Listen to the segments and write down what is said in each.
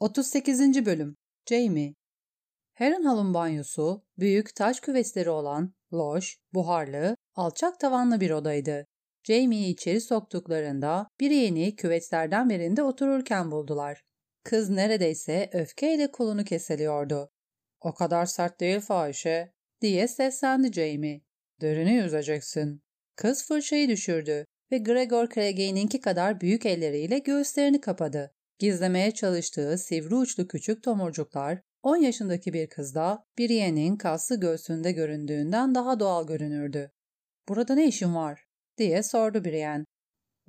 38. Bölüm Jamie Harrenhal'ın banyosu, büyük taş küvetleri olan, loş, buharlı, alçak tavanlı bir odaydı. Jamie'yi içeri soktuklarında bir yeni küvetlerden birinde otururken buldular. Kız neredeyse öfkeyle kolunu keseliyordu. ''O kadar sert değil fahişe.'' diye seslendi Jamie. ''Derini yüzeceksin.'' Kız fırçayı düşürdü ve Gregor Clegane'inki kadar büyük elleriyle göğüslerini kapadı. Gizlemeye çalıştığı sivri uçlu küçük tomurcuklar 10 yaşındaki bir kızda Brienne'in kaslı göğsünde göründüğünden daha doğal görünürdü. ''Burada ne işin var?'' diye sordu Brienne.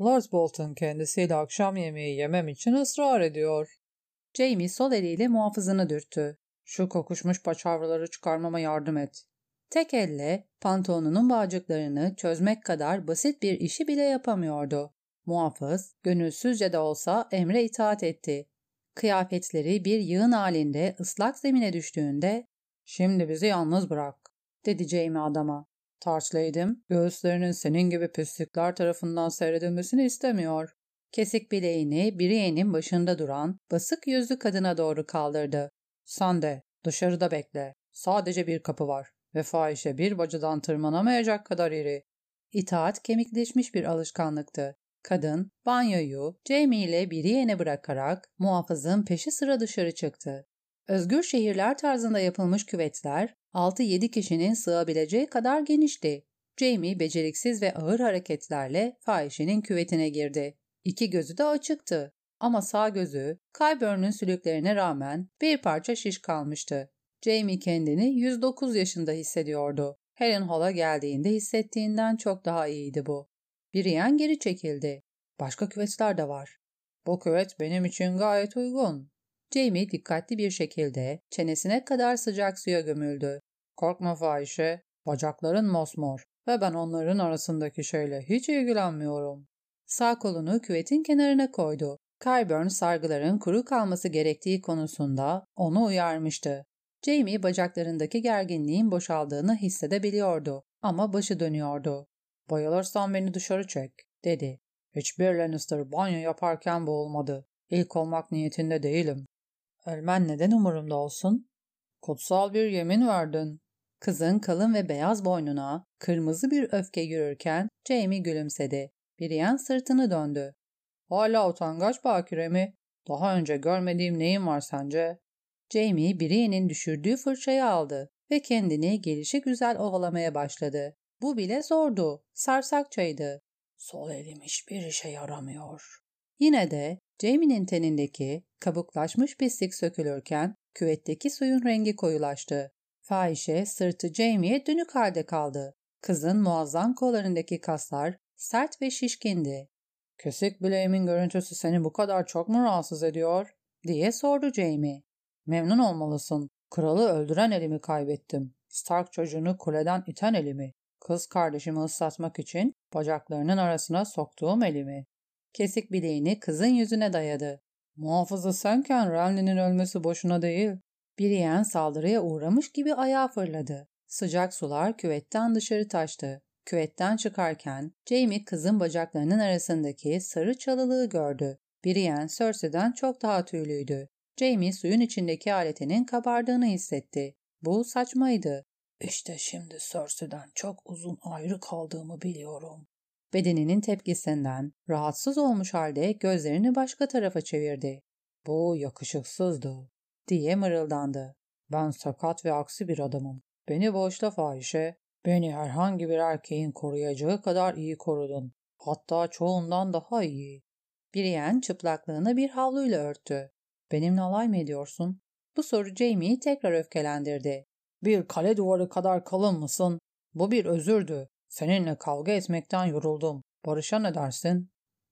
Lord Bolton kendisiyle akşam yemeği yemem için ısrar ediyor. Jamie sol eliyle muhafızını dürttü. ''Şu kokuşmuş paçavraları çıkarmama yardım et.'' Tek elle pantolonunun bağcıklarını çözmek kadar basit bir işi bile yapamıyordu. Muhafız, gönülsüzce de olsa emre itaat etti. Kıyafetleri bir yığın halinde ıslak zemine düştüğünde ''Şimdi bizi yalnız bırak'' dedi Jamie adama. Tarsleydim, göğüslerinin senin gibi pislikler tarafından seyredilmesini istemiyor. Kesik bileğini Brienne'in başında duran basık yüzlü kadına doğru kaldırdı. Sen de dışarıda bekle. Sadece bir kapı var ve fahişe bir bacadan tırmanamayacak kadar iri. İtaat kemikleşmiş bir alışkanlıktı. Kadın, banyoyu Jamie ile Brienne bırakarak muhafızın peşi sıra dışarı çıktı. Özgür şehirler tarzında yapılmış küvetler 6-7 kişinin sığabileceği kadar genişti. Jamie beceriksiz ve ağır hareketlerle fahişenin küvetine girdi. İki gözü de açıktı ama sağ gözü Kyburn'un sülüklerine rağmen bir parça şiş kalmıştı. Jamie kendini 109 yaşında hissediyordu. Helen Hall'a geldiğinde hissettiğinden çok daha iyiydi bu. Brienne geri çekildi. Başka küvetler de var. Bu küvet benim için gayet uygun. Jamie dikkatli bir şekilde çenesine kadar sıcak suya gömüldü. Korkma fahişe, bacakların mosmor ve ben onların arasındaki şeyle hiç ilgilenmiyorum. Sağ kolunu küvetin kenarına koydu. Kyburn sargıların kuru kalması gerektiği konusunda onu uyarmıştı. Jamie bacaklarındaki gerginliğin boşaldığını hissedebiliyordu ama başı dönüyordu. Bayılırsan beni dışarı çek, dedi. Hiçbir Lannister banyo yaparken boğulmadı. İlk olmak niyetinde değilim. Ölmen neden umurumda olsun? Kutsal bir yemin verdin. Kızın kalın ve beyaz boynuna kırmızı bir öfke yürürken Jamie gülümsedi. Brienne sırtını döndü. Hala utangaç bakire mi? Daha önce görmediğim neyin var sence? Jamie Brienne'in düşürdüğü fırçayı aldı ve kendini gelişi güzel ovalamaya başladı. Bu bile zordu. Sarsakçaydı. Sol elim hiçbir işe yaramıyor. Yine de Jamie'nin tenindeki kabuklaşmış pislik sökülürken küvetteki suyun rengi koyulaştı. Fahişe sırtı Jamie'ye dönük halde kaldı. Kızın muazzam kollarındaki kaslar sert ve şişkindi. Kesik bileğimin görüntüsü seni bu kadar çok mu rahatsız ediyor? diye sordu Jamie. Memnun olmalısın. Kralı öldüren elimi kaybettim. Stark çocuğunu kuleden iten elimi. Kız kardeşimi ıslatmak için bacaklarının arasına soktuğum elimi. Kesik bileğini kızın yüzüne dayadı. Muhafızı senken Renly'nin ölmesi boşuna değil. Brienne saldırıya uğramış gibi ayağa fırladı. Sıcak sular küvetten dışarı taştı. Küvetten çıkarken Jamie kızın bacaklarının arasındaki sarı çalılığı gördü. Brienne Cersei'den çok daha tüylüydü. Jamie suyun içindeki aletinin kabardığını hissetti. Bu saçmaydı. İşte şimdi Cersei'den çok uzun ayrı kaldığımı biliyorum. Bedeninin tepkisinden rahatsız olmuş halde gözlerini başka tarafa çevirdi. Bu yakışıksızdı diye mırıldandı. Ben sakat ve aksi bir adamım. Beni boşla fahişe. Beni herhangi bir erkeğin koruyacağı kadar iyi korudun. Hatta çoğundan daha iyi. Brienne çıplaklığını bir havluyla örttü. Benimle alay mı ediyorsun? Bu soru Jamie'yi tekrar öfkelendirdi. Bir kale duvarı kadar kalın mısın? Bu bir özürdü. Seninle kavga etmekten yoruldum. Barış'a ne dersin?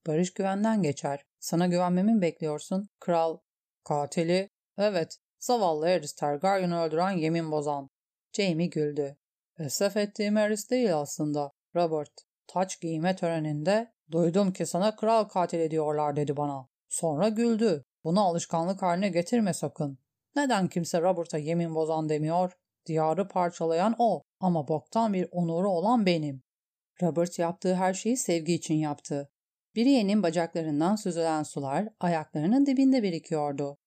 Barış güvenden geçer. Sana güvenmemi mi bekliyorsun? Kral. Katili? Evet. Zavallı Aerys Targaryen'ı öldüren yemin bozan. Jamie güldü. Esef ettiğim Aerys değil aslında. Robert. Taç giyme töreninde duydum ki sana kral katili diyorlar dedi bana. Sonra güldü. Bunu alışkanlık haline getirme sakın. Neden kimse Robert'a yemin bozan demiyor? Diyarı parçalayan o ama boktan bir onuru olan benim. Robert yaptığı her şeyi sevgi için yaptı. Brienne'in bacaklarından süzülen sular ayaklarının dibinde birikiyordu.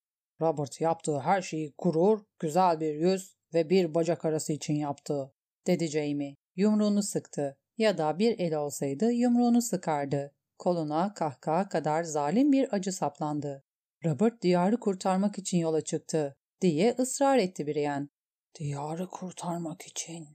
Robert yaptığı her şeyi gurur, güzel bir yüz ve bir bacak arası için yaptı, dedi Jamie. Yumruğunu sıktı. Ya da bir el olsaydı yumruğunu sıkardı. Koluna kahkaha kadar zalim bir acı saplandı. Robert diyarı kurtarmak için yola çıktı diye ısrar etti Brienne. Diyarı kurtarmak için.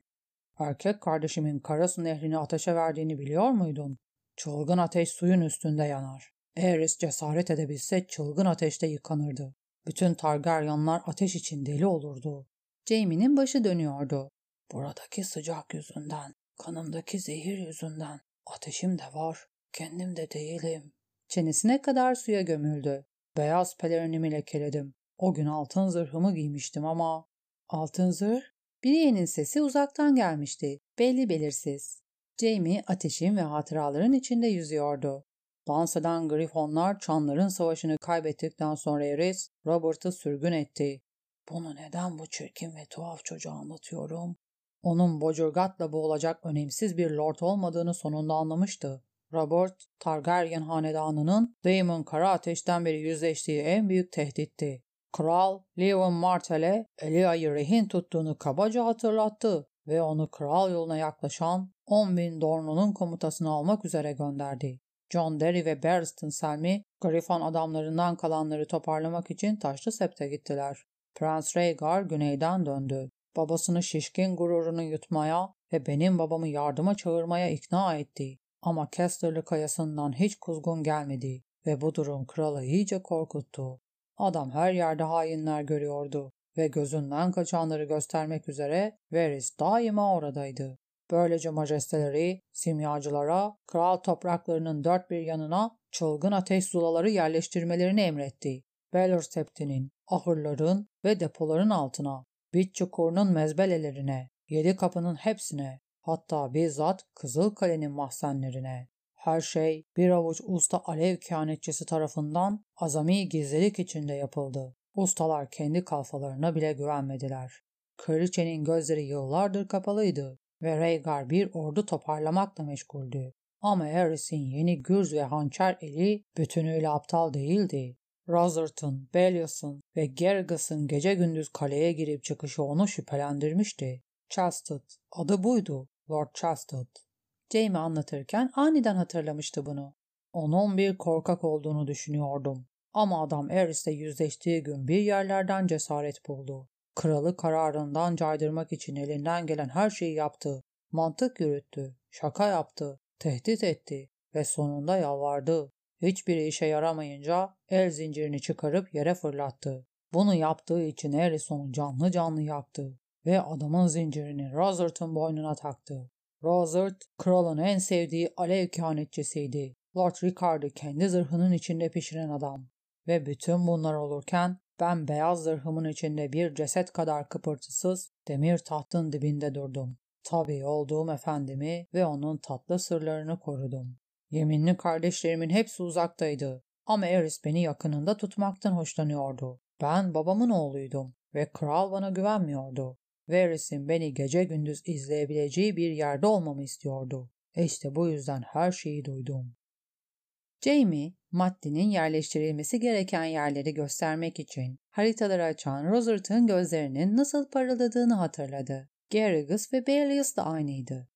Erkek kardeşimin Karasu nehrini ateşe verdiğini biliyor muydun? Çılgın ateş suyun üstünde yanar. Aerys cesaret edebilse çılgın ateşte yıkanırdı. Bütün Targaryenlar ateş için deli olurdu. Jaime'nin başı dönüyordu. Buradaki sıcak yüzünden, kanımdaki zehir yüzünden. Ateşim de var, kendim de değilim. Çenesine kadar suya gömüldü. Beyaz pelerinimi lekeledim. O gün altın zırhımı giymiştim ama... Altın zırh? Brienne'in sesi uzaktan gelmişti. Belli belirsiz. Jamie ateşin ve hatıraların içinde yüzüyordu. Dans grifonlar çanların savaşını kaybettikten sonra Eris, Robert'ı sürgün etti. Bunu neden bu çirkin ve tuhaf çocuğa anlatıyorum? Onun Bocurgat'la boğulacak önemsiz bir lord olmadığını sonunda anlamıştı. Robert, Targaryen hanedanının Daemon Kara Ateş'ten beri yüzleştiği en büyük tehditti. Kral, Lewin Martell'e Elia'yı rehin tuttuğunu kabaca hatırlattı ve onu kral yoluna yaklaşan 10 bin Dorno'nun komutasını almak üzere gönderdi. John Derry ve Barristan Selmy, Griffon adamlarından kalanları toparlamak için Taşlı Sept'e gittiler. Prens Rhaegar güneyden döndü. Babasını şişkin gururunu yutmaya ve benim babamı yardıma çağırmaya ikna etti. Ama Casterly kayasından hiç kuzgun gelmedi ve bu durum kralı iyice korkuttu. Adam her yerde hainler görüyordu ve gözünden kaçanları göstermek üzere Varys daima oradaydı. Böylece majesteleri simyacılara kral topraklarının dört bir yanına çılgın ateş zulaları yerleştirmelerini emretti. Baelor Septi'nin, ahırların ve depoların altına, bit çukurunun mezbelelerine, yedi kapının hepsine, hatta bizzat Kızılkale'nin mahzenlerine. Her şey bir avuç usta alev kehanetçisi tarafından azami gizlilik içinde yapıldı. Ustalar kendi kalfalarına bile güvenmediler. Kraliçenin gözleri yıllardır kapalıydı ve Rhaegar bir ordu toparlamakla meşguldü. Ama Aerys'in yeni gürz ve hançer eli bütünüyle aptal değildi. Rotherton, Bellius'un ve Gergas'ın gece gündüz kaleye girip çıkışı onu şüphelendirmişti. Chastot, adı buydu, Lord Chastot. Jamie anlatırken aniden hatırlamıştı bunu. Onun bir korkak olduğunu düşünüyordum. Ama adam Aerys'le yüzleştiği gün bir yerlerden cesaret buldu. Kralı kararından caydırmak için elinden gelen her şeyi yaptı. Mantık yürüttü, şaka yaptı, tehdit etti ve sonunda yalvardı. Hiçbir işe yaramayınca el zincirini çıkarıp yere fırlattı. Bunu yaptığı için Aerys onu canlı canlı yaktı ve adamın zincirini Rothert'ın boynuna taktı. Rosert, kralın en sevdiği alev kehanetçisiydi. Lord Rickard'ı kendi zırhının içinde pişiren adam. Ve bütün bunlar olurken ben beyaz zırhımın içinde bir ceset kadar kıpırtısız demir tahtın dibinde durdum. Tabii olduğum efendimi ve onun tatlı sırlarını korudum. Yeminli kardeşlerimin hepsi uzaktaydı ama Eris beni yakınında tutmaktan hoşlanıyordu. Ben babamın oğluydum ve kral bana güvenmiyordu. Varys'in beni gece gündüz izleyebileceği bir yerde olmamı istiyordu. İşte bu yüzden her şeyi duydum. Jamie, maddinin yerleştirilmesi gereken yerleri göstermek için haritaları açan Rosert'ın gözlerinin nasıl parıldadığını hatırladı. Garrigus ve Baelius da aynıydı.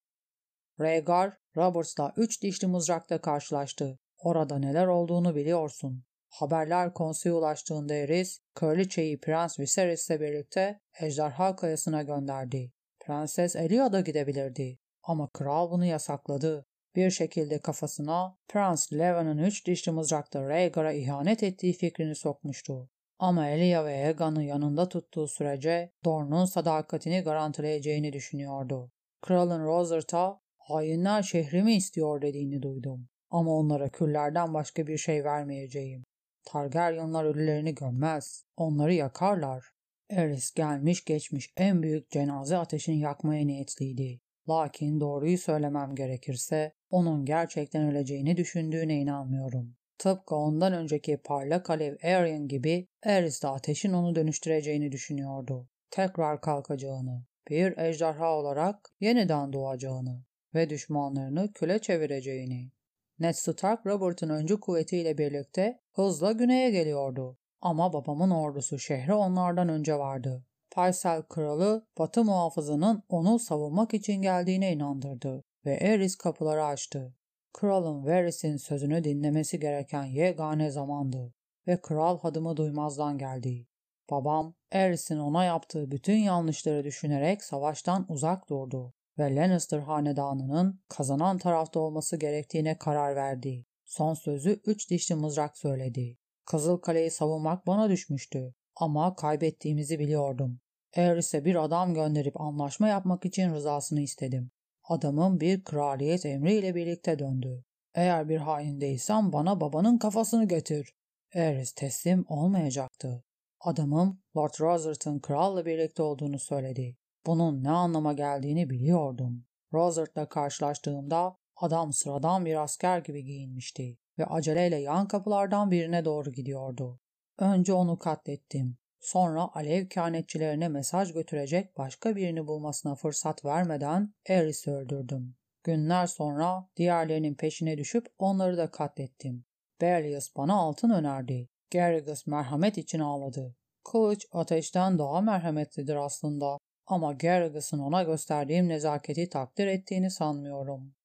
Rhaegar, Roberts'la üç dişli mızrakla karşılaştı. Orada neler olduğunu biliyorsun. Haberler konsuya ulaştığında Eris, kraliçeyi Prens Viserys'le birlikte Ejderha Kayası'na gönderdi. Prenses Elia da gidebilirdi ama kral bunu yasakladı. Bir şekilde kafasına Prens Levan'ın üç dişli mızrakta Rhaegar'a ihanet ettiği fikrini sokmuştu. Ama Elia ve Aegon'u yanında tuttuğu sürece Dorne'un sadakatini garantileyeceğini düşünüyordu. Kralın Rosert'a hainler şehrimi istiyor dediğini duydum. Ama onlara küllerden başka bir şey vermeyeceğim. Targaryenlar ölülerini gömmez. Onları yakarlar. Eris gelmiş geçmiş en büyük cenaze ateşini yakmaya niyetliydi. Lakin doğruyu söylemem gerekirse onun gerçekten öleceğini düşündüğüne inanmıyorum. Tıpkı ondan önceki parlak alev Aryan gibi Eris de ateşin onu dönüştüreceğini düşünüyordu. Tekrar kalkacağını, bir ejderha olarak yeniden doğacağını ve düşmanlarını küle çevireceğini. Ned Stark Robert'ın öncü kuvvetiyle birlikte hızla güneye geliyordu. Ama babamın ordusu şehre onlardan önce vardı. Paysel kralı Batı muhafızının onu savunmak için geldiğine inandırdı ve Eris kapıları açtı. Kralın Varys'in sözünü dinlemesi gereken yegane zamandı ve kral hadımı duymazdan geldi. Babam, Eris'in ona yaptığı bütün yanlışları düşünerek savaştan uzak durdu ve Lannister hanedanının kazanan tarafta olması gerektiğine karar verdi. Son sözü üç dişli mızrak söyledi. Kızıl Kaleyi savunmak bana düşmüştü ama kaybettiğimizi biliyordum. Eris'e bir adam gönderip anlaşma yapmak için rızasını istedim. Adamın bir kraliyet emriyle birlikte döndü. Eğer bir hain değilsem bana babanın kafasını getir. Eris teslim olmayacaktı. Adamım Lord Rosert'ın kralla birlikte olduğunu söyledi. Bunun ne anlama geldiğini biliyordum. Rosert'la karşılaştığımda adam sıradan bir asker gibi giyinmişti ve aceleyle yan kapılardan birine doğru gidiyordu. Önce onu katlettim. Sonra alev kehanetçilerine mesaj götürecek başka birini bulmasına fırsat vermeden Eris'i öldürdüm. Günler sonra diğerlerinin peşine düşüp onları da katlettim. Berlius bana altın önerdi. Garrigus merhamet için ağladı. Kılıç ateşten daha merhametlidir aslında ama Garrigus'un ona gösterdiğim nezaketi takdir ettiğini sanmıyorum.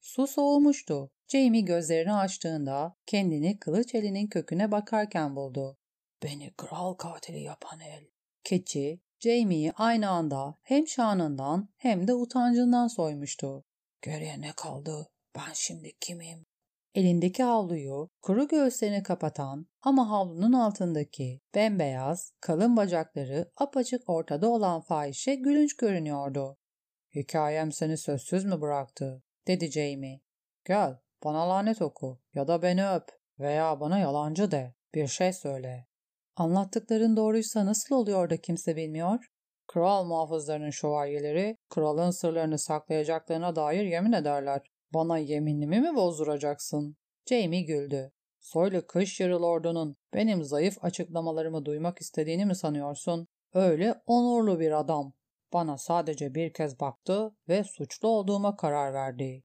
Su soğumuştu. Jamie gözlerini açtığında kendini kılıç elinin köküne bakarken buldu. Beni kral katili yapan el. Keçi, Jamie'yi aynı anda hem şanından hem de utancından soymuştu. Geriye ne kaldı? Ben şimdi kimim? Elindeki havluyu kuru göğüslerini kapatan ama havlunun altındaki bembeyaz, kalın bacakları apaçık ortada olan fahişe gülünç görünüyordu. Hikayem seni sözsüz mü bıraktı? dedi Jamie. Gel, bana lanet oku ya da beni öp veya bana yalancı de. Bir şey söyle. Anlattıkların doğruysa nasıl oluyor da kimse bilmiyor? Kral muhafızlarının şövalyeleri kralın sırlarını saklayacaklarına dair yemin ederler. Bana yeminimi mi bozduracaksın? Jamie güldü. Soylu kış yarı lordunun benim zayıf açıklamalarımı duymak istediğini mi sanıyorsun? Öyle onurlu bir adam. Bana sadece bir kez baktı ve suçlu olduğuma karar verdi.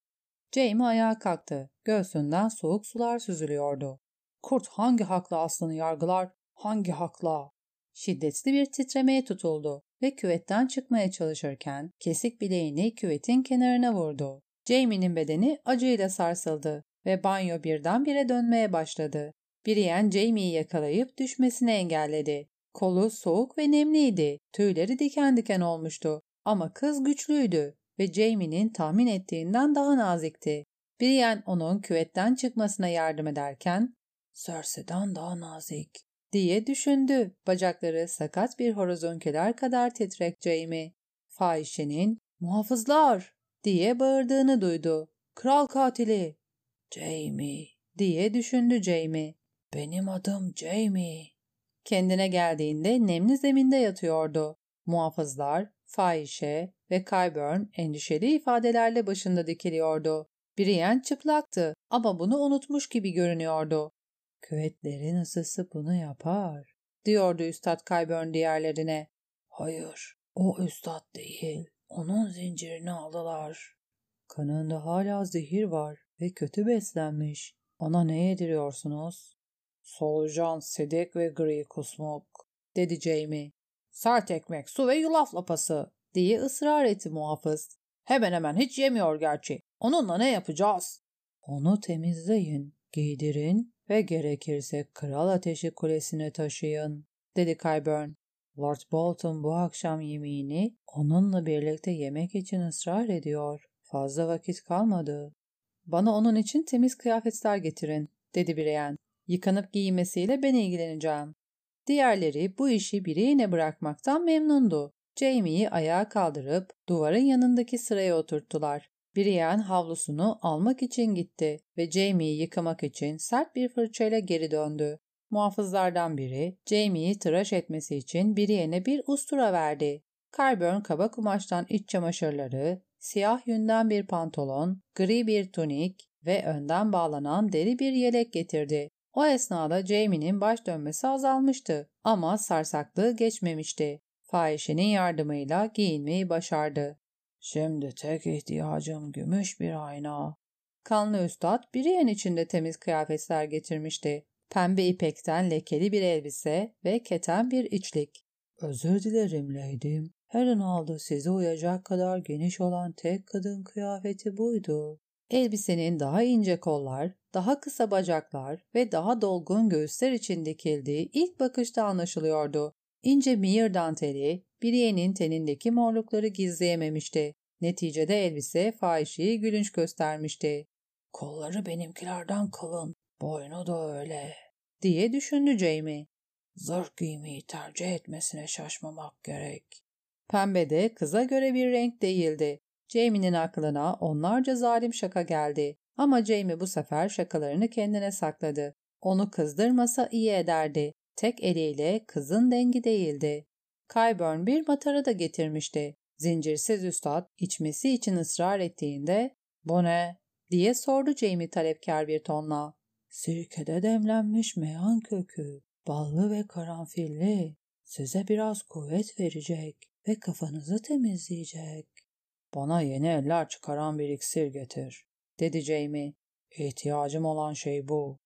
Jamie ayağa kalktı. Göğsünden soğuk sular süzülüyordu. Kurt hangi hakla aslını yargılar, hangi hakla? Şiddetli bir titremeye tutuldu ve küvetten çıkmaya çalışırken kesik bileğini küvetin kenarına vurdu. Jamie'nin bedeni acıyla sarsıldı ve banyo birdenbire dönmeye başladı. Biriyen Jamie'yi yakalayıp düşmesini engelledi. Kolu soğuk ve nemliydi. Tüyleri diken diken olmuştu. Ama kız güçlüydü ve Jamie'nin tahmin ettiğinden daha nazikti. Brienne onun küvetten çıkmasına yardım ederken Cersei'den daha nazik diye düşündü. Bacakları sakat bir horozonkeler kadar titrek Jamie. Fahişenin muhafızlar diye bağırdığını duydu. Kral katili. Jamie diye düşündü Jamie. Benim adım Jamie. Kendine geldiğinde nemli zeminde yatıyordu. Muhafızlar, fahişe ve Kyburn endişeli ifadelerle başında dikiliyordu. Brienne çıplaktı ama bunu unutmuş gibi görünüyordu. Küvetlerin ısısı bunu yapar, diyordu Üstad Kyburn diğerlerine. Hayır, o Üstad değil. Onun zincirini aldılar. Kanında hala zehir var ve kötü beslenmiş. Ona ne yediriyorsunuz? Solucan, sedek ve gri kusmuk, dedi Jamie. Sert ekmek, su ve yulaf lapası, diye ısrar etti muhafız. Hemen hemen hiç yemiyor gerçi. Onunla ne yapacağız? Onu temizleyin, giydirin ve gerekirse kral ateşi kulesine taşıyın, dedi Kyburn. Lord Bolton bu akşam yemeğini onunla birlikte yemek için ısrar ediyor. Fazla vakit kalmadı. Bana onun için temiz kıyafetler getirin, dedi Brienne. Yıkanıp giyinmesiyle ben ilgileneceğim. Diğerleri bu işi birine bırakmaktan memnundu. Jamie'yi ayağa kaldırıp duvarın yanındaki sıraya oturttular. Brienne havlusunu almak için gitti ve Jamie'yi yıkamak için sert bir fırçayla geri döndü. Muhafızlardan biri Jamie'yi tıraş etmesi için Brienne'e bir ustura verdi. Carburn kaba kumaştan iç çamaşırları, siyah yünden bir pantolon, gri bir tunik ve önden bağlanan deri bir yelek getirdi. O esnada Jamie'nin baş dönmesi azalmıştı ama sarsaklığı geçmemişti. Fahişenin yardımıyla giyinmeyi başardı. Şimdi tek ihtiyacım gümüş bir ayna. Kanlı üstad Brienne içinde temiz kıyafetler getirmişti. Pembe ipekten lekeli bir elbise ve keten bir içlik. Özür dilerim Lady'm. Heron aldı size uyacak kadar geniş olan tek kadın kıyafeti buydu. Elbisenin daha ince kollar, daha kısa bacaklar ve daha dolgun göğüsler için dikildiği ilk bakışta anlaşılıyordu. İnce mihir danteli, Brienne'in tenindeki morlukları gizleyememişti. Neticede elbise fahişeyi gülünç göstermişti. Kolları benimkilerden kalın, boynu da öyle, diye düşündü Jamie. Zırh giymeyi tercih etmesine şaşmamak gerek. Pembe de kıza göre bir renk değildi. Jamie'nin aklına onlarca zalim şaka geldi. Ama Jamie bu sefer şakalarını kendine sakladı. Onu kızdırmasa iyi ederdi. Tek eliyle kızın dengi değildi. Kyburn bir matara da getirmişti. Zincirsiz üstad içmesi için ısrar ettiğinde ''Bu ne?'' diye sordu Jamie talepkar bir tonla. ''Sirkede demlenmiş meyan kökü, ballı ve karanfilli. Size biraz kuvvet verecek ve kafanızı temizleyecek.'' ''Bana yeni eller çıkaran bir iksir getir.'' dedi Jamie. ''İhtiyacım olan şey bu.''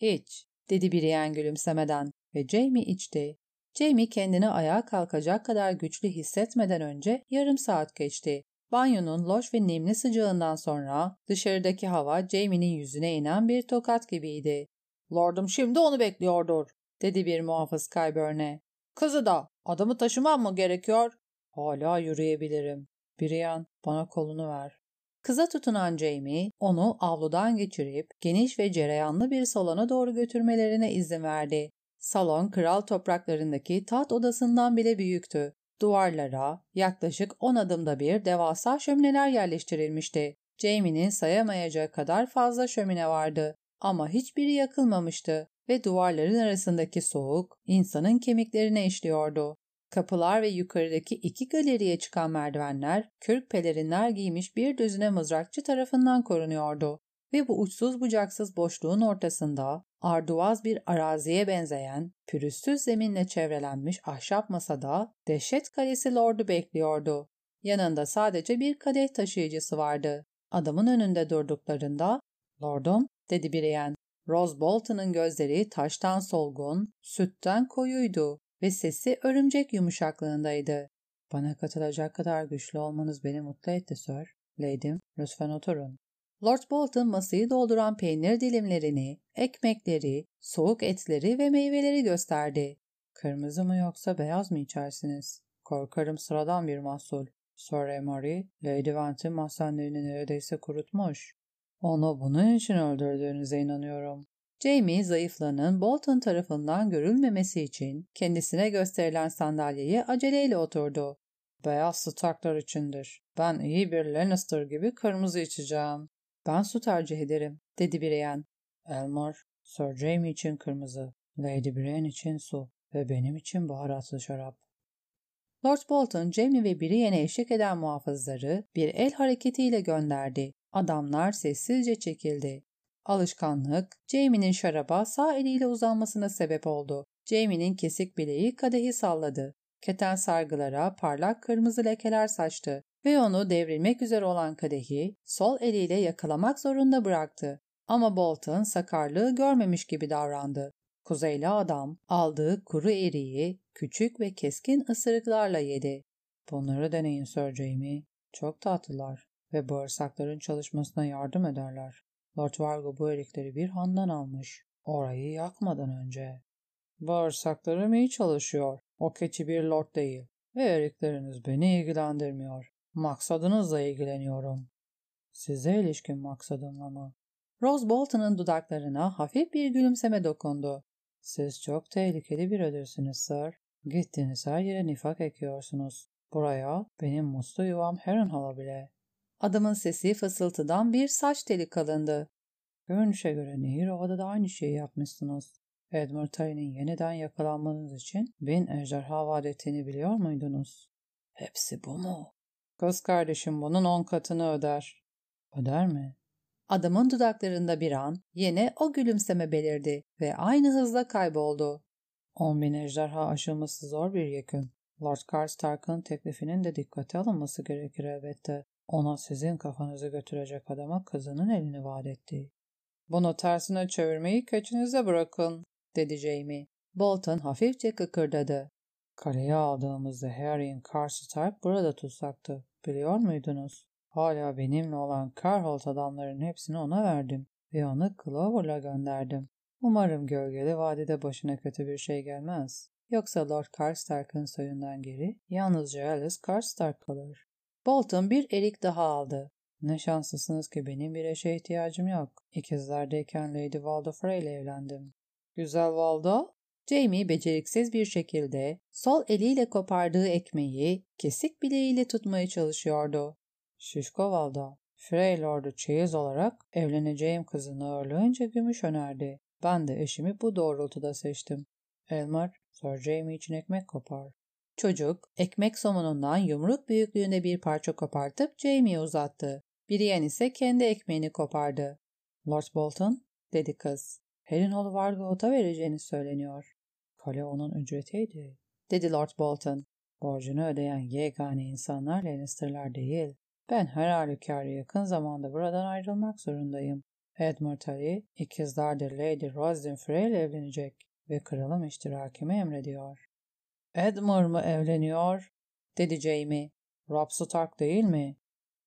''İç.'' dedi Brienne gülümsemeden ve Jamie içti. Jamie kendini ayağa kalkacak kadar güçlü hissetmeden önce yarım saat geçti. Banyonun loş ve nemli sıcağından sonra dışarıdaki hava Jamie'nin yüzüne inen bir tokat gibiydi. ''Lordum şimdi onu bekliyordur.'' dedi bir muhafız Kyburn'e. ''Kızı da adamı taşımam mı gerekiyor?'' ''Hala yürüyebilirim. Brian bana kolunu ver.'' Kıza tutunan Jamie onu avludan geçirip geniş ve cereyanlı bir salona doğru götürmelerine izin verdi. Salon kral topraklarındaki taht odasından bile büyüktü. Duvarlara yaklaşık 10 adımda bir devasa şömineler yerleştirilmişti. Jamie'nin sayamayacağı kadar fazla şömine vardı ama hiçbiri yakılmamıştı ve duvarların arasındaki soğuk insanın kemiklerine işliyordu. Kapılar ve yukarıdaki iki galeriye çıkan merdivenler kürk pelerinler giymiş bir düzine mızrakçı tarafından korunuyordu ve bu uçsuz bucaksız boşluğun ortasında arduvaz bir araziye benzeyen pürüzsüz zeminle çevrelenmiş ahşap masada dehşet kalesi lordu bekliyordu. Yanında sadece bir kadeh taşıyıcısı vardı. Adamın önünde durduklarında ''Lordum'' dedi Brienne. Rose Bolton'un gözleri taştan solgun, sütten koyuydu ve sesi örümcek yumuşaklığındaydı. Bana katılacak kadar güçlü olmanız beni mutlu etti, Sir. Lady'm, lütfen oturun. Lord Bolton masayı dolduran peynir dilimlerini, ekmekleri, soğuk etleri ve meyveleri gösterdi. Kırmızı mı yoksa beyaz mı içersiniz? Korkarım sıradan bir mahsul. Sir Emery, Lady Vent'in mahzenlerini neredeyse kurutmuş. Onu bunun için öldürdüğünüze inanıyorum. Jamie zayıflığının Bolton tarafından görülmemesi için kendisine gösterilen sandalyeye aceleyle oturdu. Beyaz Starklar içindir. Ben iyi bir Lannister gibi kırmızı içeceğim. Ben su tercih ederim, dedi Brienne. Elmore, Sir Jamie için kırmızı, Lady Brienne için su ve benim için baharatlı şarap. Lord Bolton, Jamie ve Brienne'e eşlik eden muhafızları bir el hareketiyle gönderdi. Adamlar sessizce çekildi. Alışkanlık, Jamie'nin şaraba sağ eliyle uzanmasına sebep oldu. Jamie'nin kesik bileği kadehi salladı. Keten sargılara parlak kırmızı lekeler saçtı ve onu devrilmek üzere olan kadehi sol eliyle yakalamak zorunda bıraktı. Ama Bolton sakarlığı görmemiş gibi davrandı. Kuzeyli adam aldığı kuru eriği küçük ve keskin ısırıklarla yedi. Bunları deneyin Sir Jamie. Çok tatlılar ve bağırsakların çalışmasına yardım ederler. Lord Vargo bu erikleri bir handan almış. Orayı yakmadan önce. Bağırsaklarım iyi çalışıyor. O keçi bir lord değil. Ve erikleriniz beni ilgilendirmiyor. Maksadınızla ilgileniyorum. Size ilişkin maksadımla mı? Rose Bolton'un dudaklarına hafif bir gülümseme dokundu. Siz çok tehlikeli bir ödürsünüz sir. Gittiğiniz her yere nifak ekiyorsunuz. Buraya benim muslu yuvam Harrenhal'a bile. Adamın sesi fısıltıdan bir saç teli kalındı. Görünüşe göre Nehir Ova'da da aynı şeyi yapmışsınız. Edmund Tully'nin yeniden yakalanmanız için bin ejderha vaat biliyor muydunuz? Hepsi bu mu? Kız kardeşim bunun on katını öder. Öder mi? Adamın dudaklarında bir an yine o gülümseme belirdi ve aynı hızla kayboldu. On bin ejderha aşılması zor bir yekün. Lord Karstark'ın teklifinin de dikkate alınması gerekir elbette. Ona sizin kafanızı götürecek adama kızının elini vaat etti. Bunu tersine çevirmeyi keçinize bırakın, dedi Jamie. Bolton hafifçe kıkırdadı. Kaleye aldığımızda Harry'in karşı Stark burada tutsaktı. Biliyor muydunuz? Hala benimle olan Carholt adamların hepsini ona verdim ve onu Clover'la gönderdim. Umarım gölgeli vadide başına kötü bir şey gelmez. Yoksa Lord Karstark'ın soyundan geri yalnızca Alice Karstark kalır. Bolton bir erik daha aldı. Ne şanslısınız ki benim bir eşe ihtiyacım yok. İkizlerdeyken Lady Waldo Frey ile evlendim. Güzel Waldo? Jamie beceriksiz bir şekilde sol eliyle kopardığı ekmeği kesik bileğiyle tutmaya çalışıyordu. Şişko Waldo, Frey Lord'u çeyiz olarak evleneceğim kızını ağırlığınca gümüş önerdi. Ben de eşimi bu doğrultuda seçtim. Elmar, Sir Jamie için ekmek kopar. Çocuk, ekmek somunundan yumruk büyüklüğünde bir parça kopartıp Jamie'ye uzattı. Brienne ise kendi ekmeğini kopardı. Lord Bolton, dedi kız. Harry'nin Vargoat'a vereceğini söyleniyor. Kale onun ücretiydi, dedi Lord Bolton. Borcunu ödeyen yegane insanlar Lannister'lar değil. Ben her halükarda yakın zamanda buradan ayrılmak zorundayım. Edmund Tully, ikizlerdir Lady Roslyn Frey ile evlenecek ve kralım iştirakimi emrediyor. Edmund mı evleniyor? dedi Jamie. Rob Stark değil mi?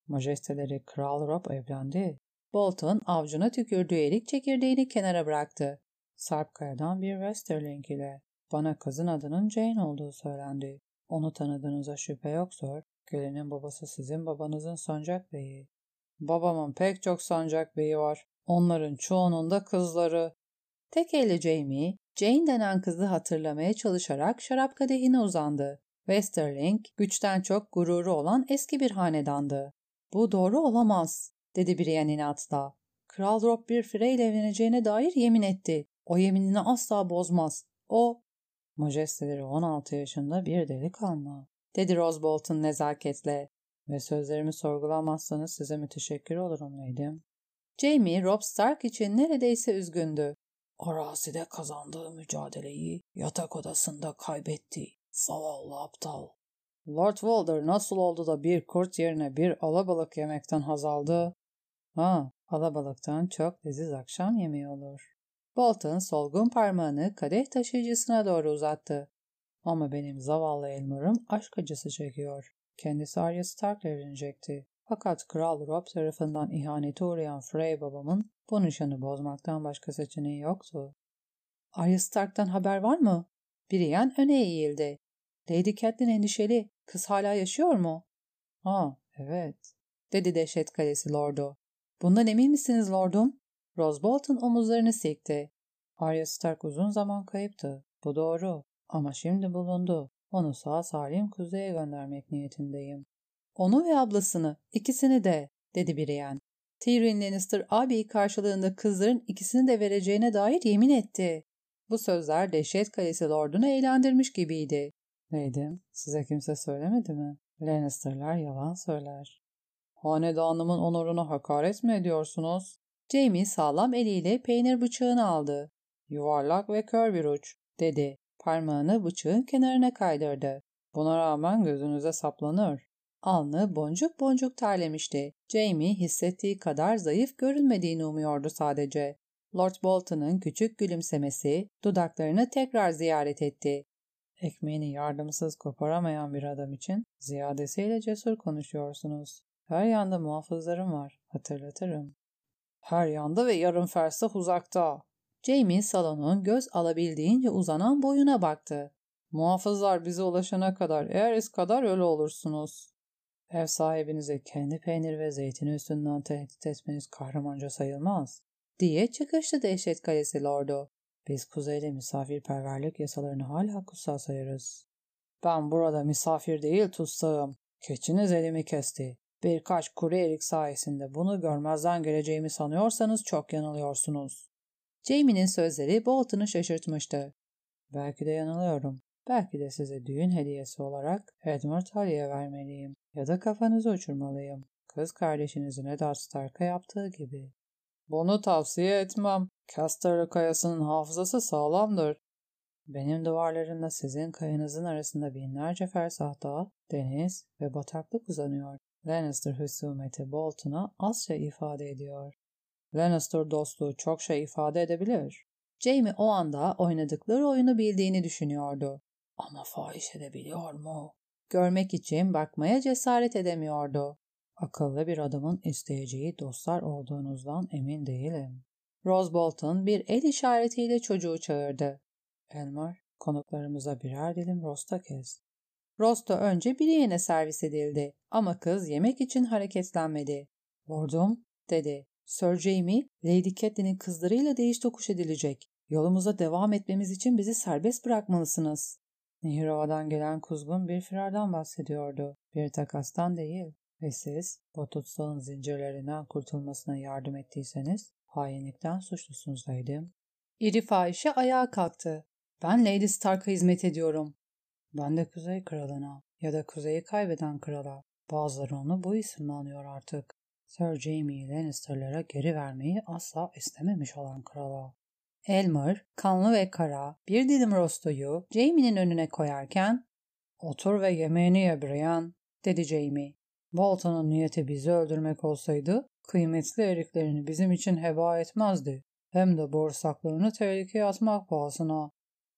Majesteleri Kral Rob evlendi. Bolton avcuna tükürdüğü erik çekirdeğini kenara bıraktı. Sarpkaya'dan bir Westerling ile. Bana kızın adının Jane olduğu söylendi. Onu tanıdığınıza şüphe yoksa gelinin babası sizin babanızın sancak beyi. Babamın pek çok sancak beyi var. Onların çoğunun da kızları. Tek elle Jamie, Jane denen kızı hatırlamaya çalışarak şarap kadehine uzandı. Westerling, güçten çok gururu olan eski bir hanedandı. Bu doğru olamaz, dedi Brienne inatla. Kral Rob bir Frey ile evleneceğine dair yemin etti. O yeminini asla bozmaz. O, majesteleri 16 yaşında bir delikanlı, dedi Rose Bolton nezaketle. Ve sözlerimi sorgulamazsanız size müteşekkir olurum leydim. Jamie, Rob Stark için neredeyse üzgündü. Arazide kazandığı mücadeleyi yatak odasında kaybetti. Zavallı aptal. Lord Walder nasıl oldu da bir kurt yerine bir alabalık yemekten haz aldı? Ha, alabalıktan çok leziz akşam yemeği olur. Bolton solgun parmağını kadeh taşıyıcısına doğru uzattı. Ama benim zavallı Elmer'ım aşk acısı çekiyor. Kendisi Arya Stark evlenecekti. Fakat Kral Rob tarafından ihanete uğrayan Frey babamın bu nişanı bozmaktan başka seçeneği yoktu. Arya Stark'tan haber var mı? Brienne öne eğildi. Lady Catelyn endişeli. Kız hala yaşıyor mu? Ha, evet, dedi dehşet kalesi lordu. Bundan emin misiniz lordum? Rose Bolton omuzlarını silkti. Arya Stark uzun zaman kayıptı. Bu doğru. Ama şimdi bulundu. Onu sağ salim kuzeye göndermek niyetindeyim. Onu ve ablasını, ikisini de, dedi Brienne. Tyrion Lannister abi karşılığında kızların ikisini de vereceğine dair yemin etti. Bu sözler Dehşet Kalesi Lord'unu eğlendirmiş gibiydi. Neydim? Size kimse söylemedi mi? Lannister'lar yalan söyler. Hanedanımın onuruna hakaret mi ediyorsunuz? Jamie sağlam eliyle peynir bıçağını aldı. Yuvarlak ve kör bir uç, dedi. Parmağını bıçağın kenarına kaydırdı. Buna rağmen gözünüze saplanır. Alnı boncuk boncuk terlemişti. Jamie hissettiği kadar zayıf görünmediğini umuyordu sadece. Lord Bolton'ın küçük gülümsemesi dudaklarını tekrar ziyaret etti. Ekmeğini yardımsız koparamayan bir adam için ziyadesiyle cesur konuşuyorsunuz. Her yanda muhafızlarım var, hatırlatırım. Her yanda ve yarım fersah uzakta. Jamie salonun göz alabildiğince uzanan boyuna baktı. Muhafızlar bize ulaşana kadar eğer iz kadar öyle olursunuz. Ev sahibinizi kendi peynir ve zeytini üstünden tehdit etmeniz kahramanca sayılmaz, diye çıkıştı dehşet kalesi lordu. Biz kuzeyde misafirperverlik yasalarını hala kutsal sayarız. Ben burada misafir değil tutsağım. Keçiniz elimi kesti. Birkaç kuru erik sayesinde bunu görmezden geleceğimi sanıyorsanız çok yanılıyorsunuz. Jamie'nin sözleri Bolton'u şaşırtmıştı. Belki de yanılıyorum. Belki de size düğün hediyesi olarak Edmund Tully'e vermeliyim ya da kafanızı uçurmalıyım. Kız kardeşinizin Eddard Stark'a yaptığı gibi. Bunu tavsiye etmem. Casterly kayasının hafızası sağlamdır. Benim duvarlarımda sizin kayanızın arasında binlerce fersah dağ, deniz ve bataklık uzanıyor. Lannister husumeti Bolton'a azca ifade ediyor. Lannister dostluğu çok şey ifade edebilir. Jamie o anda oynadıkları oyunu bildiğini düşünüyordu. Ama fahiş edebiliyor mu? Görmek için bakmaya cesaret edemiyordu. Akıllı bir adamın isteyeceği dostlar olduğunuzdan emin değilim. Rose Bolton bir el işaretiyle çocuğu çağırdı. Elmer, konuklarımıza birer dilim rosta kes. Rosta önce bir yeğene servis edildi ama kız yemek için hareketlenmedi. Lordum, dedi. Sir Jamie, Lady Catelyn'in kızlarıyla değiş tokuş edilecek. Yolumuza devam etmemiz için bizi serbest bırakmalısınız. Nihirova'dan gelen kuzgun bir firardan bahsediyordu. Bir takastan değil. Ve siz bu tutsalın zincirlerinden kurtulmasına yardım ettiyseniz hainlikten suçlusunuz Lady'm. İri fahişe ayağa kalktı. Ben Lady Stark'a hizmet ediyorum. Ben de Kuzey Kralı'na ya da Kuzey'i kaybeden krala. Bazıları onu bu isimle anıyor artık. Sir Jamie Lannister'lara geri vermeyi asla istememiş olan krala. Elmer, kanlı ve kara, bir dilim rostoyu Jamie'nin önüne koyarken ''Otur ve yemeğini ye Brian'' dedi Jamie. Bolton'un niyeti bizi öldürmek olsaydı kıymetli eriklerini bizim için heba etmezdi. Hem de bağırsaklarını tehlikeye atmak pahasına.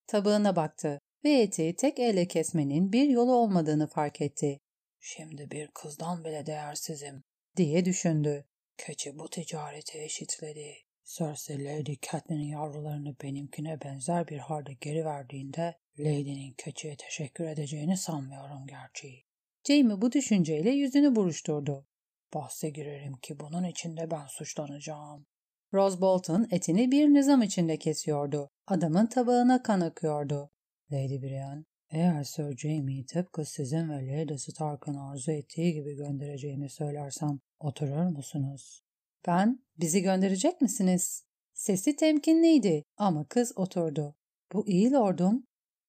Tabağına baktı ve eti tek elle kesmenin bir yolu olmadığını fark etti. Şimdi bir kızdan bile değersizim diye düşündü. Keçi bu ticareti eşitledi. Cersei Lady Catelyn'in yavrularını benimkine benzer bir halde geri verdiğinde Lady'nin keçiye teşekkür edeceğini sanmıyorum gerçi. Jamie bu düşünceyle yüzünü buruşturdu. Bahse girerim ki bunun içinde ben suçlanacağım. Rose Bolton etini bir nizam içinde kesiyordu. Adamın tabağına kan akıyordu. Lady Brienne, eğer Sir Jamie'yi tıpkı sizin ve Lady Stark'ın arzu ettiği gibi göndereceğimi söylersem oturur musunuz? Ben, bizi gönderecek misiniz? Sesi temkinliydi ama kız oturdu. Bu iyi lordum.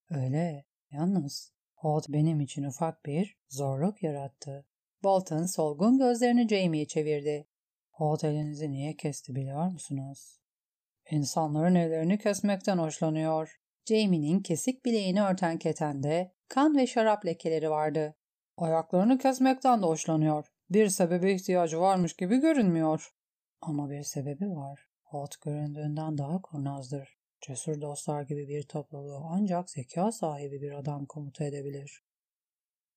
Öyle, yalnız. Holt benim için ufak bir zorluk yarattı. Bolton solgun gözlerini Jamie'ye çevirdi. Holt elinizi niye kesti biliyor musunuz? İnsanların ellerini kesmekten hoşlanıyor. Jamie'nin kesik bileğini örten ketende kan ve şarap lekeleri vardı. Ayaklarını kesmekten de hoşlanıyor. Bir sebebe ihtiyacı varmış gibi görünmüyor. Ama bir sebebi var. Holt göründüğünden daha kurnazdır. Cesur dostlar gibi bir topluluğu ancak zeka sahibi bir adam komuta edebilir.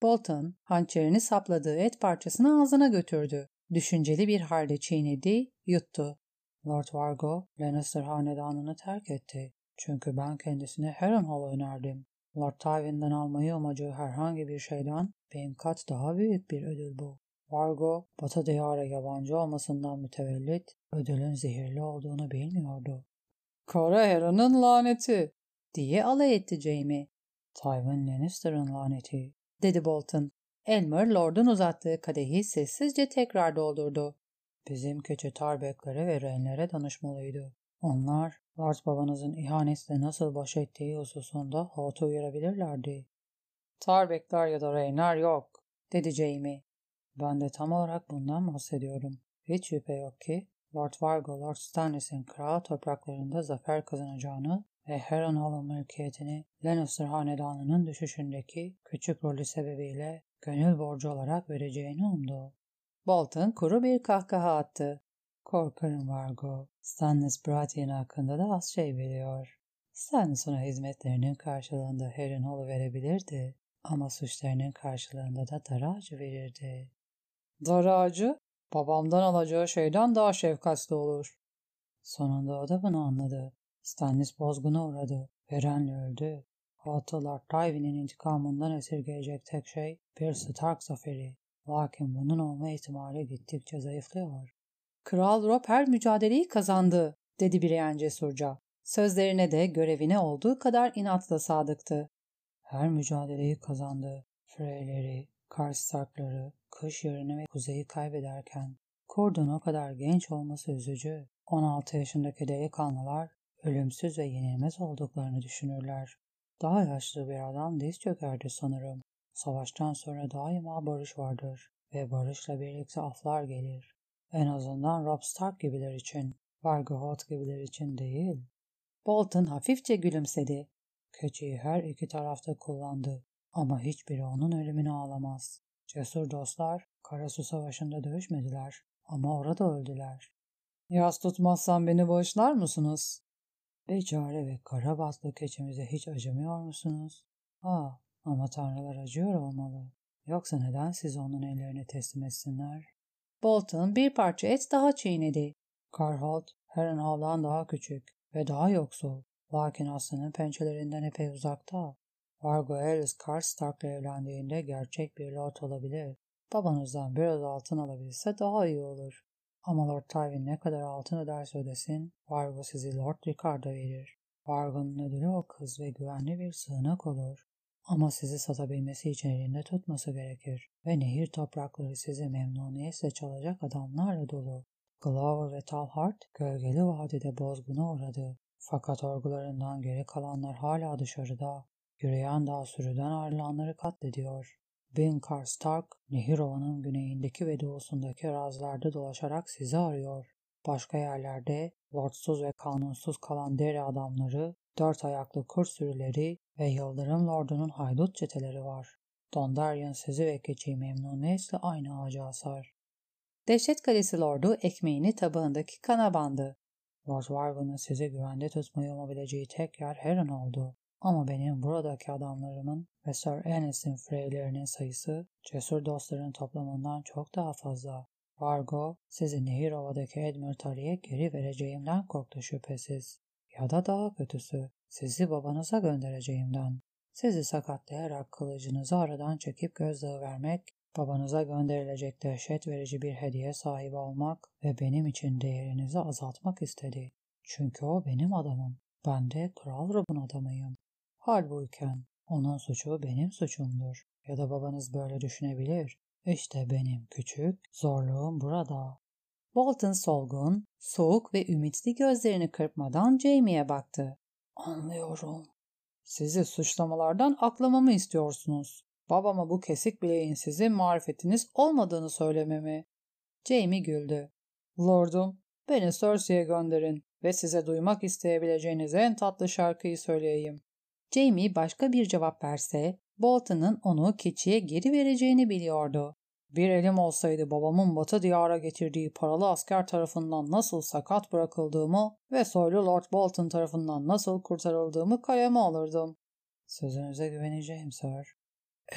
Bolton, hançerini sapladığı et parçasını ağzına götürdü. Düşünceli bir halde çiğnedi, yuttu. Lord Vargo, Lannister hanedanını terk etti. Çünkü ben kendisine Harrenhal önerdim. Lord Tywin'den almayı amacağı herhangi bir şeyden bin kat daha büyük bir ödül bu. Vargo, Batı diyara yabancı olmasından mütevellit ödülün zehirli olduğunu bilmiyordu. Kara Hera'nın laneti diye alay etti Jamie. Tywin Lannister'ın laneti dedi Bolton. Elmer Lord'un uzattığı kadehi sessizce tekrar doldurdu. Bizim keçi tarbeklere ve renlere danışmalıydı. Onlar Lord babanızın ihanetle nasıl baş ettiği hususunda Hout'u uyarabilirlerdi. Tarbekler ya da reynler yok dedi Jamie. Ben de tam olarak bundan bahsediyorum. Hiç şüphe yok ki Lord Vargo, Lord Stannis'in kral topraklarında zafer kazanacağını ve Harrenhal'ın mülkiyetini Lannister hanedanının düşüşündeki küçük rolü sebebiyle gönül borcu olarak vereceğini umdu. Bolton kuru bir kahkaha attı. Korkarım Vargo, Stannis Baratheon hakkında da az şey biliyor. Stannis ona hizmetlerinin karşılığında Harrenhal'ı verebilirdi ama suçlarının karşılığında da dar ağacı verirdi. Dar ağacı babamdan alacağı şeyden daha şefkatli olur. Sonunda o da bunu anladı. Stannis bozguna uğradı. Verenle öldü. Hatılar Tywin'in intikamından esirgeyecek tek şey bir Stark zaferi. Lakin bunun olma ihtimali gittikçe zayıflıyor. Kral Rob her mücadeleyi kazandı, dedi Brienne cesurca. Sözlerine de görevine olduğu kadar inatla sadıktı. Her mücadeleyi kazandı. Freyleri, Karstarkları, kış yarını ve kuzeyi kaybederken Kordon o kadar genç olması üzücü. 16 yaşındaki delikanlılar ölümsüz ve yenilmez olduklarını düşünürler. Daha yaşlı bir adam diz çökerdi sanırım. Savaştan sonra daima barış vardır ve barışla birlikte aflar gelir. En azından Rob Stark gibiler için, Vargohot gibiler için değil. Bolton hafifçe gülümsedi. Keçiyi her iki tarafta kullandı ama hiçbiri onun ölümünü ağlamaz. Cesur dostlar Karasu Savaşı'nda dövüşmediler ama orada öldüler. Yaz tutmazsan beni bağışlar mısınız? Beçare ve kara batlı keçimize hiç acımıyor musunuz? Aa, ama tanrılar acıyor olmalı. Yoksa neden siz onun ellerine teslim etsinler? Bolton bir parça et daha çiğnedi. Carholt, Harrenhal'dan daha küçük ve daha yoksul. Lakin aslanın pençelerinden epey uzakta. Vargo Ellis Karstark'la evlendiğinde gerçek bir lord olabilir. Babanızdan biraz altın alabilse daha iyi olur. Ama Lord Tywin ne kadar altın öderse ödesin, Vargo sizi Lord Ricardo verir. Vargo'nun ödülü o kız ve güvenli bir sığınak olur. Ama sizi satabilmesi için elinde tutması gerekir ve nehir toprakları sizi memnuniyetle çalacak adamlarla dolu. Glover ve Talhart gölgeli vadide bozguna uğradı. Fakat orgularından geri kalanlar hala dışarıda. Yürüyen dağ sürüden ayrılanları katlediyor. Ben Karstark, Nehir Ova'nın güneyindeki ve doğusundaki arazilerde dolaşarak sizi arıyor. Başka yerlerde lordsuz ve kanunsuz kalan deri adamları, dört ayaklı kurt sürüleri ve Yıldırım Lordu'nun haydut çeteleri var. Dondarrion sizi ve keçiyi memnuniyetle aynı ağaca asar. Dehşet Kalesi Lordu ekmeğini tabağındaki kana bandı. Lord Vargon'un sizi güvende tutmayı umabileceği tek yer Heron oldu. Ama benim buradaki adamlarımın ve Sir Ennis'in freylerinin sayısı cesur dostların toplamından çok daha fazla. Vargo sizi Nehirova'daki Edmure Tully'e geri vereceğimden korktu şüphesiz. Ya da daha kötüsü sizi babanıza göndereceğimden. Sizi sakatlayarak kılıcınızı aradan çekip gözdağı vermek, babanıza gönderilecek dehşet verici bir hediye sahibi olmak ve benim için değerinizi azaltmak istedi. Çünkü o benim adamım. Ben de Kral Rob'un adamıyım. Halbuyken onun suçu benim suçumdur. Ya da babanız böyle düşünebilir. İşte benim küçük zorluğum burada. Bolton solgun, soğuk ve ümitli gözlerini kırpmadan Jamie'ye baktı. Anlıyorum. Sizi suçlamalardan aklamamı istiyorsunuz. Babama bu kesik bileğin sizin marifetiniz olmadığını söylememi. Jamie güldü. Lordum, beni Cersei'ye gönderin ve size duymak isteyebileceğiniz en tatlı şarkıyı söyleyeyim. Jamie başka bir cevap verse Bolton'ın onu keçiye geri vereceğini biliyordu. Bir elim olsaydı babamın batı diyara getirdiği paralı asker tarafından nasıl sakat bırakıldığımı ve soylu Lord Bolton tarafından nasıl kurtarıldığımı kaleme alırdım. Sözünüze güveneceğim sir.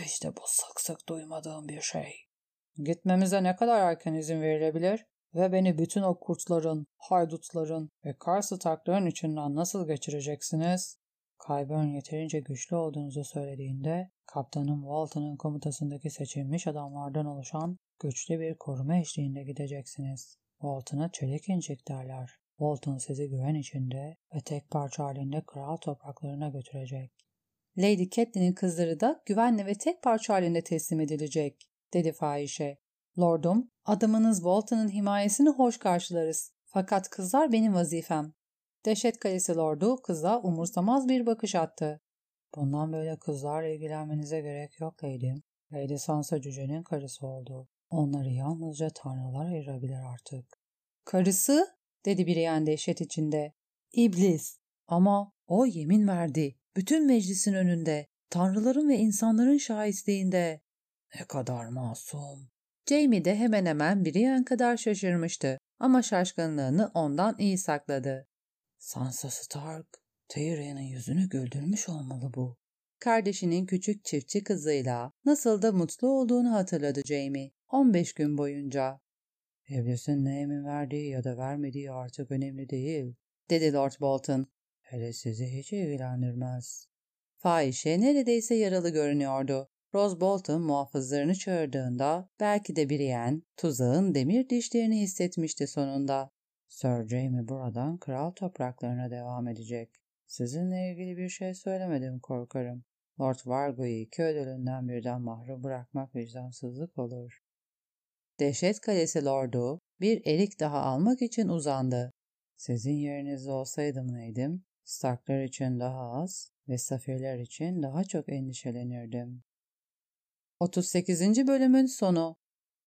İşte bu sık sık duymadığım bir şey. Gitmemize ne kadar erken izin verilebilir ve beni bütün o kurtların, haydutların ve Karstarkların içinden nasıl geçireceksiniz? Kyburn yeterince güçlü olduğunuzu söylediğinde kaptanın Walton'ın komutasındaki seçilmiş adamlardan oluşan güçlü bir koruma eşliğinde gideceksiniz. Walton'a çelik incik derler. Walton sizi güven içinde ve tek parça halinde kral topraklarına götürecek. Lady Catelyn'in kızları da güvenle ve tek parça halinde teslim edilecek, dedi fahişe. Lordum, adamınız Walton'ın himayesini hoş karşılarız. Fakat kızlar benim vazifem. Dehşet Kalesi Lordu kıza umursamaz bir bakış attı. Bundan böyle kızlarla ilgilenmenize gerek yok Lady. Lady Sansa cücenin karısı oldu. Onları yalnızca tanrılar ayırabilir artık. Karısı? dedi Brienne dehşet içinde. İblis. Ama o yemin verdi. Bütün meclisin önünde. Tanrıların ve insanların şahitliğinde. Ne kadar masum. Jamie de hemen hemen Brienne kadar şaşırmıştı ama şaşkınlığını ondan iyi sakladı. Sansa Stark, Tyrion'un yüzünü güldürmüş olmalı bu. Kardeşinin küçük çiftçi kızıyla nasıl da mutlu olduğunu hatırladı Jamie 15 gün boyunca. İblisin ne emin verdiği ya da vermediği artık önemli değil, dedi Lord Bolton. Hele sizi hiç ilgilendirmez. Fahişe neredeyse yaralı görünüyordu. Rose Bolton muhafızlarını çağırdığında belki de Brienne tuzağın demir dişlerini hissetmişti sonunda. Sir Jaime buradan kral topraklarına devam edecek. Sizinle ilgili bir şey söylemedim korkarım. Lord Vargo'yu iki ödülünden birden mahrum bırakmak vicdansızlık olur. Dehşet Kalesi Lord'u bir erik daha almak için uzandı. Sizin yerinizde olsaydım neydim? Starklar için daha az ve Safirler için daha çok endişelenirdim. 38. bölümün sonu